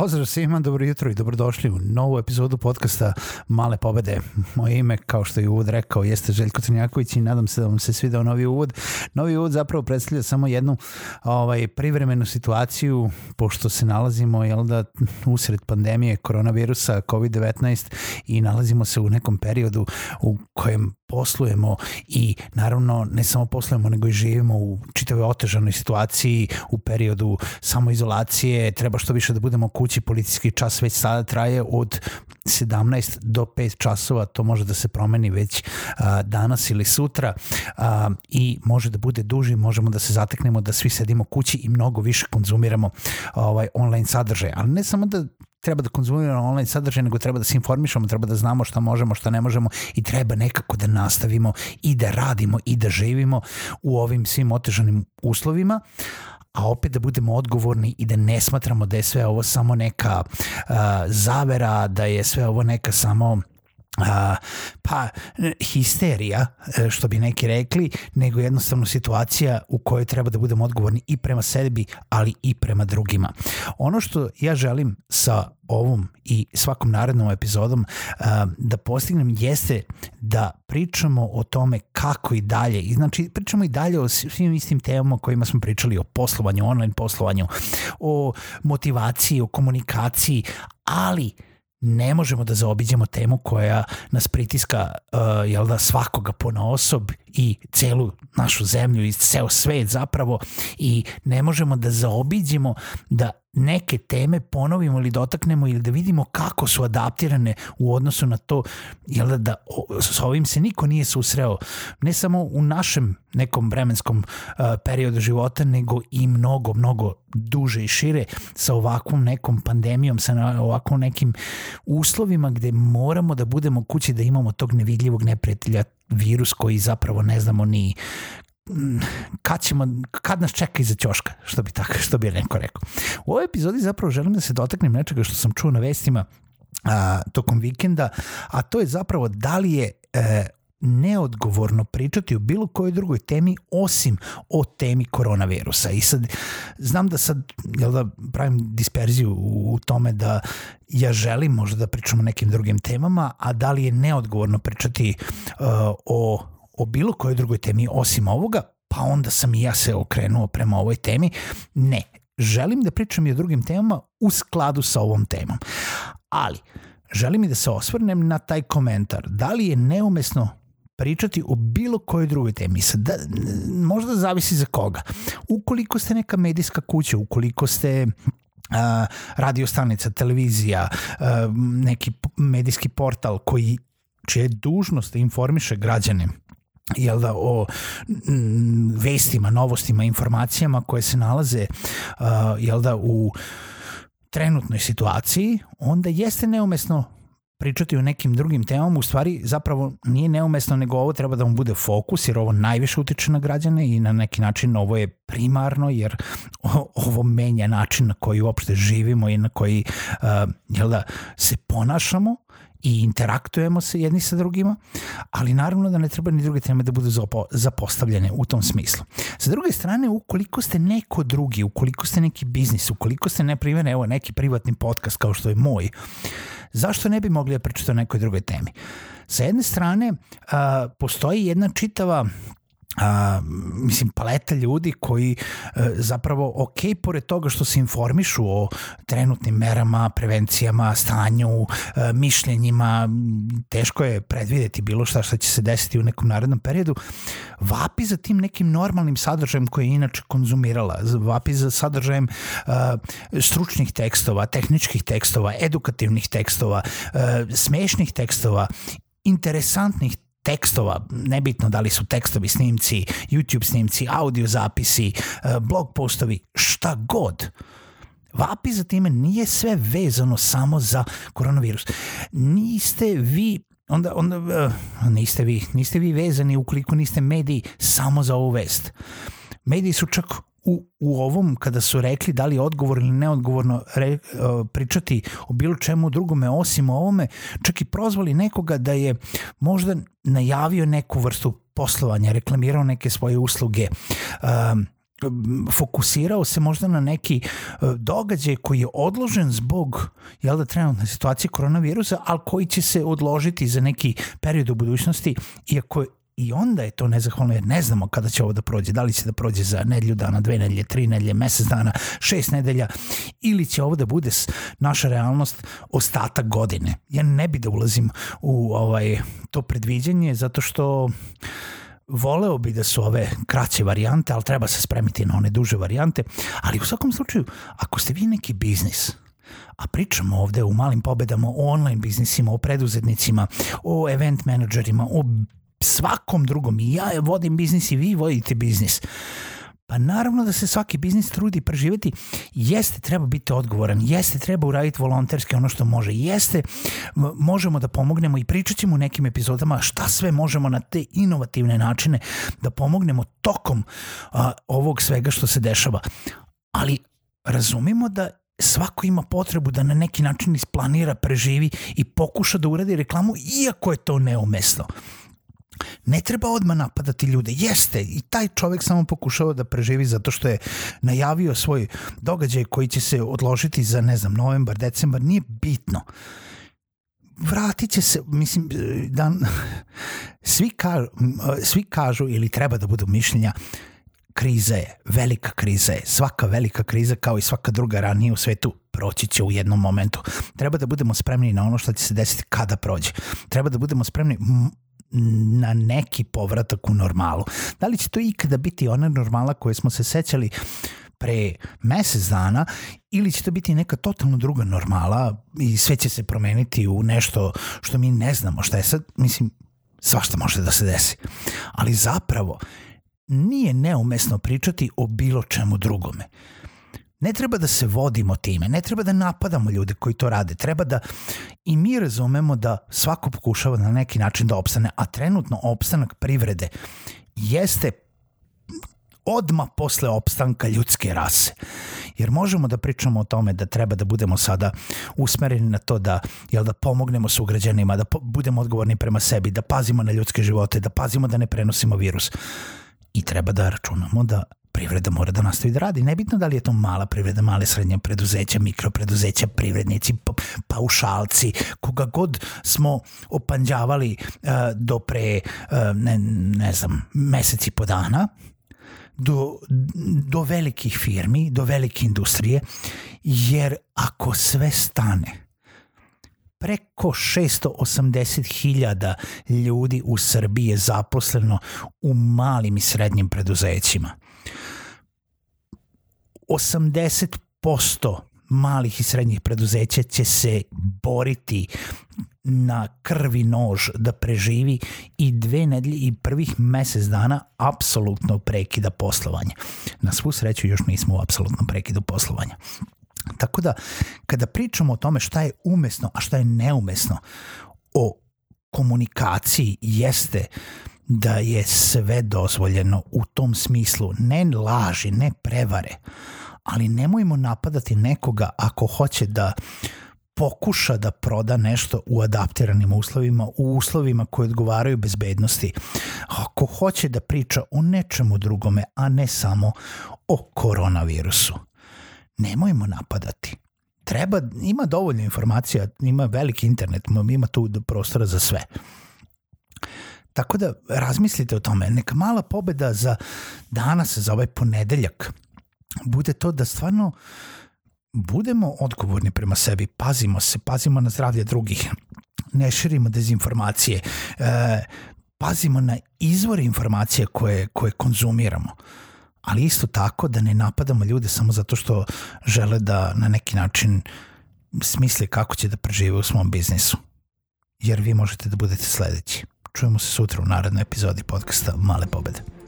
Pozdrav svima, dobro jutro i dobrodošli u novu epizodu podcasta Male pobede. Moje ime, kao što je uvod rekao, jeste Željko Crnjaković i nadam se da vam se svidao novi uvod. Novi uvod zapravo predstavlja samo jednu ovaj, privremenu situaciju, pošto se nalazimo jel da, usred pandemije koronavirusa COVID-19 i nalazimo se u nekom periodu u kojem poslujemo i naravno ne samo poslujemo nego i živimo u čitavoj otežanoj situaciji u periodu samoizolacije, treba što više da budemo kući, policijski čas već sada traje od 17 do 5 časova, to može da se promeni već a, danas ili sutra a, i može da bude duži, možemo da se zateknemo da svi sedimo kući i mnogo više konzumiramo ovaj online sadržaj, ali ne samo da treba da konzumiramo online sadržaj, nego treba da se informišemo, treba da znamo šta možemo, šta ne možemo i treba nekako da nastavimo i da radimo i da živimo u ovim svim otežanim uslovima a opet da budemo odgovorni i da ne smatramo da je sve ovo samo neka uh, zavera, da je sve ovo neka samo a, pa histerija, e, što bi neki rekli, nego jednostavno situacija u kojoj treba da budemo odgovorni i prema sebi, ali i prema drugima. Ono što ja želim sa ovom i svakom narednom epizodom a, da postignem jeste da pričamo o tome kako i dalje. I znači pričamo i dalje o svim istim temama kojima smo pričali o poslovanju, online poslovanju, o motivaciji, o komunikaciji, ali ne možemo da zaobiđemo temu koja nas pritiska uh, jel da svakoga pona osob i celu našu zemlju i ceo svet zapravo i ne možemo da zaobiđemo da neke teme ponovimo ili dotaknemo ili da vidimo kako su adaptirane u odnosu na to jel da, da s ovim se niko nije susreo ne samo u našem nekom vremenskom uh, periodu života nego i mnogo mnogo duže i šire sa ovakvom nekom pandemijom sa ovakvom nekim uslovima gde moramo da budemo kući da imamo tog nevidljivog neprijatelja virus koji zapravo ne znamo ni kad, ćemo, kad nas čeka iza ćoška, što bi, tako, što bi neko rekao. U ovoj epizodi zapravo želim da se dotaknem nečega što sam čuo na vestima a, tokom vikenda, a to je zapravo da li je e, neodgovorno pričati o bilo kojoj drugoj temi osim o temi koronavirusa. I sad, znam da sad, jel da pravim disperziju u tome da ja želim možda da pričam o nekim drugim temama, a da li je neodgovorno pričati uh, o o bilo kojoj drugoj temi osim ovoga, pa onda sam i ja se okrenuo prema ovoj temi. Ne, želim da pričam i o drugim temama u skladu sa ovom temom. Ali, želim i da se osvrnem na taj komentar. Da li je neumesno pričati o bilo kojoj drugoj temi. Sad, da, možda zavisi za koga. Ukoliko ste neka medijska kuća, ukoliko ste radio stanica, televizija, neki medijski portal koji čije je dužnost da informiše građane jel da, o vestima, novostima, informacijama koje se nalaze uh, jel da, u trenutnoj situaciji, onda jeste neumesno pričati o nekim drugim temama, u stvari zapravo nije neumesno, nego ovo treba da mu bude fokus, jer ovo najviše utiče na građane i na neki način ovo je primarno, jer ovo menja način na koji uopšte živimo i na koji uh, jel da, se ponašamo i interaktujemo se jedni sa drugima, ali naravno da ne treba ni druge teme da budu zapostavljene u tom smislu. Sa druge strane, ukoliko ste neko drugi, ukoliko ste neki biznis, ukoliko ste, ne primjer, evo, neki privatni podcast kao što je moj, zašto ne bi mogli da pričati o nekoj drugoj temi? Sa jedne strane, postoji jedna čitava a, mislim paleta ljudi koji a, e, zapravo ok pored toga što se informišu o trenutnim merama, prevencijama, stanju, a, e, mišljenjima, teško je predvideti bilo šta šta će se desiti u nekom narednom periodu, vapi za tim nekim normalnim sadržajem koji je inače konzumirala, vapi za sadržajem a, stručnih tekstova, tehničkih tekstova, edukativnih tekstova, a, smešnih tekstova, interesantnih tekstova, nebitno da li su tekstovi snimci, YouTube snimci, audio zapisi, e, blog postovi, šta god. vapi za time nije sve vezano samo za koronavirus. Niste vi onda, onda uh, niste vi, niste vi vezani ukoliko niste mediji samo za ovu vest. Mediji su čak u, u ovom, kada su rekli da li je odgovor ili neodgovorno re, uh, pričati o bilo čemu drugome osim o ovome, čak i prozvali nekoga da je možda najavio neku vrstu poslovanja, reklamirao neke svoje usluge, um, fokusirao se možda na neki događaj koji je odložen zbog jel da trenutne situacije koronavirusa, ali koji će se odložiti za neki period u budućnosti, iako i onda je to nezahvalno jer ne znamo kada će ovo da prođe, da li će da prođe za nedelju dana, dve nedelje, tri nedelje, mesec dana, šest nedelja ili će ovo da bude naša realnost ostatak godine. Ja ne bi da ulazim u ovaj to predviđanje zato što voleo bi da su ove kraće varijante, ali treba se spremiti na one duže varijante, ali u svakom slučaju, ako ste vi neki biznis, a pričamo ovde o malim pobedama, o online biznisima, o preduzetnicima, o event menadžerima, o svakom drugom. I ja vodim biznis i vi vodite biznis. Pa naravno da se svaki biznis trudi preživeti. Jeste, treba biti odgovoran. Jeste, treba uraditi volonterski ono što može. Jeste, možemo da pomognemo i pričat ćemo u nekim epizodama šta sve možemo na te inovativne načine da pomognemo tokom a, ovog svega što se dešava. Ali razumimo da svako ima potrebu da na neki način isplanira, preživi i pokuša da uradi reklamu, iako je to neumesno. Ne treba odmah napadati ljude. Jeste, i taj čovek samo pokušava da preživi zato što je najavio svoj događaj koji će se odložiti za, ne znam, novembar, decembar. Nije bitno. Vratit će se, mislim, da, svi, kažu, svi kažu ili treba da budu mišljenja kriza je, velika kriza je, svaka velika kriza kao i svaka druga ranije u svetu proći će u jednom momentu. Treba da budemo spremni na ono što će se desiti kada prođe. Treba da budemo spremni na neki povratak u normalu. Da li će to ikada biti ona normala koje smo se sećali pre mesec dana ili će to biti neka totalno druga normala i sve će se promeniti u nešto što mi ne znamo šta je sad, mislim, svašta može da se desi. Ali zapravo nije neumesno pričati o bilo čemu drugome. Ne treba da se vodimo time, ne treba da napadamo ljude koji to rade, treba da i mi razumemo da svako pokušava na neki način da opstane, a trenutno opstanak privrede jeste odma posle opstanka ljudske rase. Jer možemo da pričamo o tome da treba da budemo sada usmereni na to da, jel, da pomognemo sugrađanima, da po, budemo odgovorni prema sebi, da pazimo na ljudske živote, da pazimo da ne prenosimo virus. I treba da računamo da privreda mora da nastavi da radi. Nebitno da li je to mala privreda, male srednje preduzeća, mikropreduzeća, privrednici, paušalci, koga god smo opanđavali uh, do pre, uh, ne, ne znam, meseci po dana, do, do velikih firmi, do velike industrije, jer ako sve stane, preko 680.000 ljudi u Srbiji je zaposleno u malim i srednjim preduzećima. 80% malih i srednjih preduzeća će se boriti na krvi nož da preživi i dve nedelje i prvih mesec dana apsolutno prekida poslovanja. Na svu sreću još nismo u apsolutnom prekidu poslovanja. Tako da, kada pričamo o tome šta je umesno, a šta je neumesno, o komunikaciji jeste da je sve dozvoljeno u tom smislu, ne laži, ne prevare, ali nemojmo napadati nekoga ako hoće da pokuša da proda nešto u adaptiranim uslovima, u uslovima koji odgovaraju bezbednosti. Ako hoće da priča o nečemu drugome, a ne samo o koronavirusu. Nemojmo napadati. Treba, ima dovoljno informacija, ima veliki internet, ima tu prostora za sve. Tako da razmislite o tome. Neka mala pobeda za danas, za ovaj ponedeljak, bude to da stvarno budemo odgovorni prema sebi, pazimo se, pazimo na zdravlje drugih, ne širimo dezinformacije, e, pazimo na izvore informacije koje, koje konzumiramo, ali isto tako da ne napadamo ljude samo zato što žele da na neki način smisle kako će da prežive u svom biznisu. Jer vi možete da budete sledeći. Čujemo se sutra u narednoj epizodi podcasta Male pobede.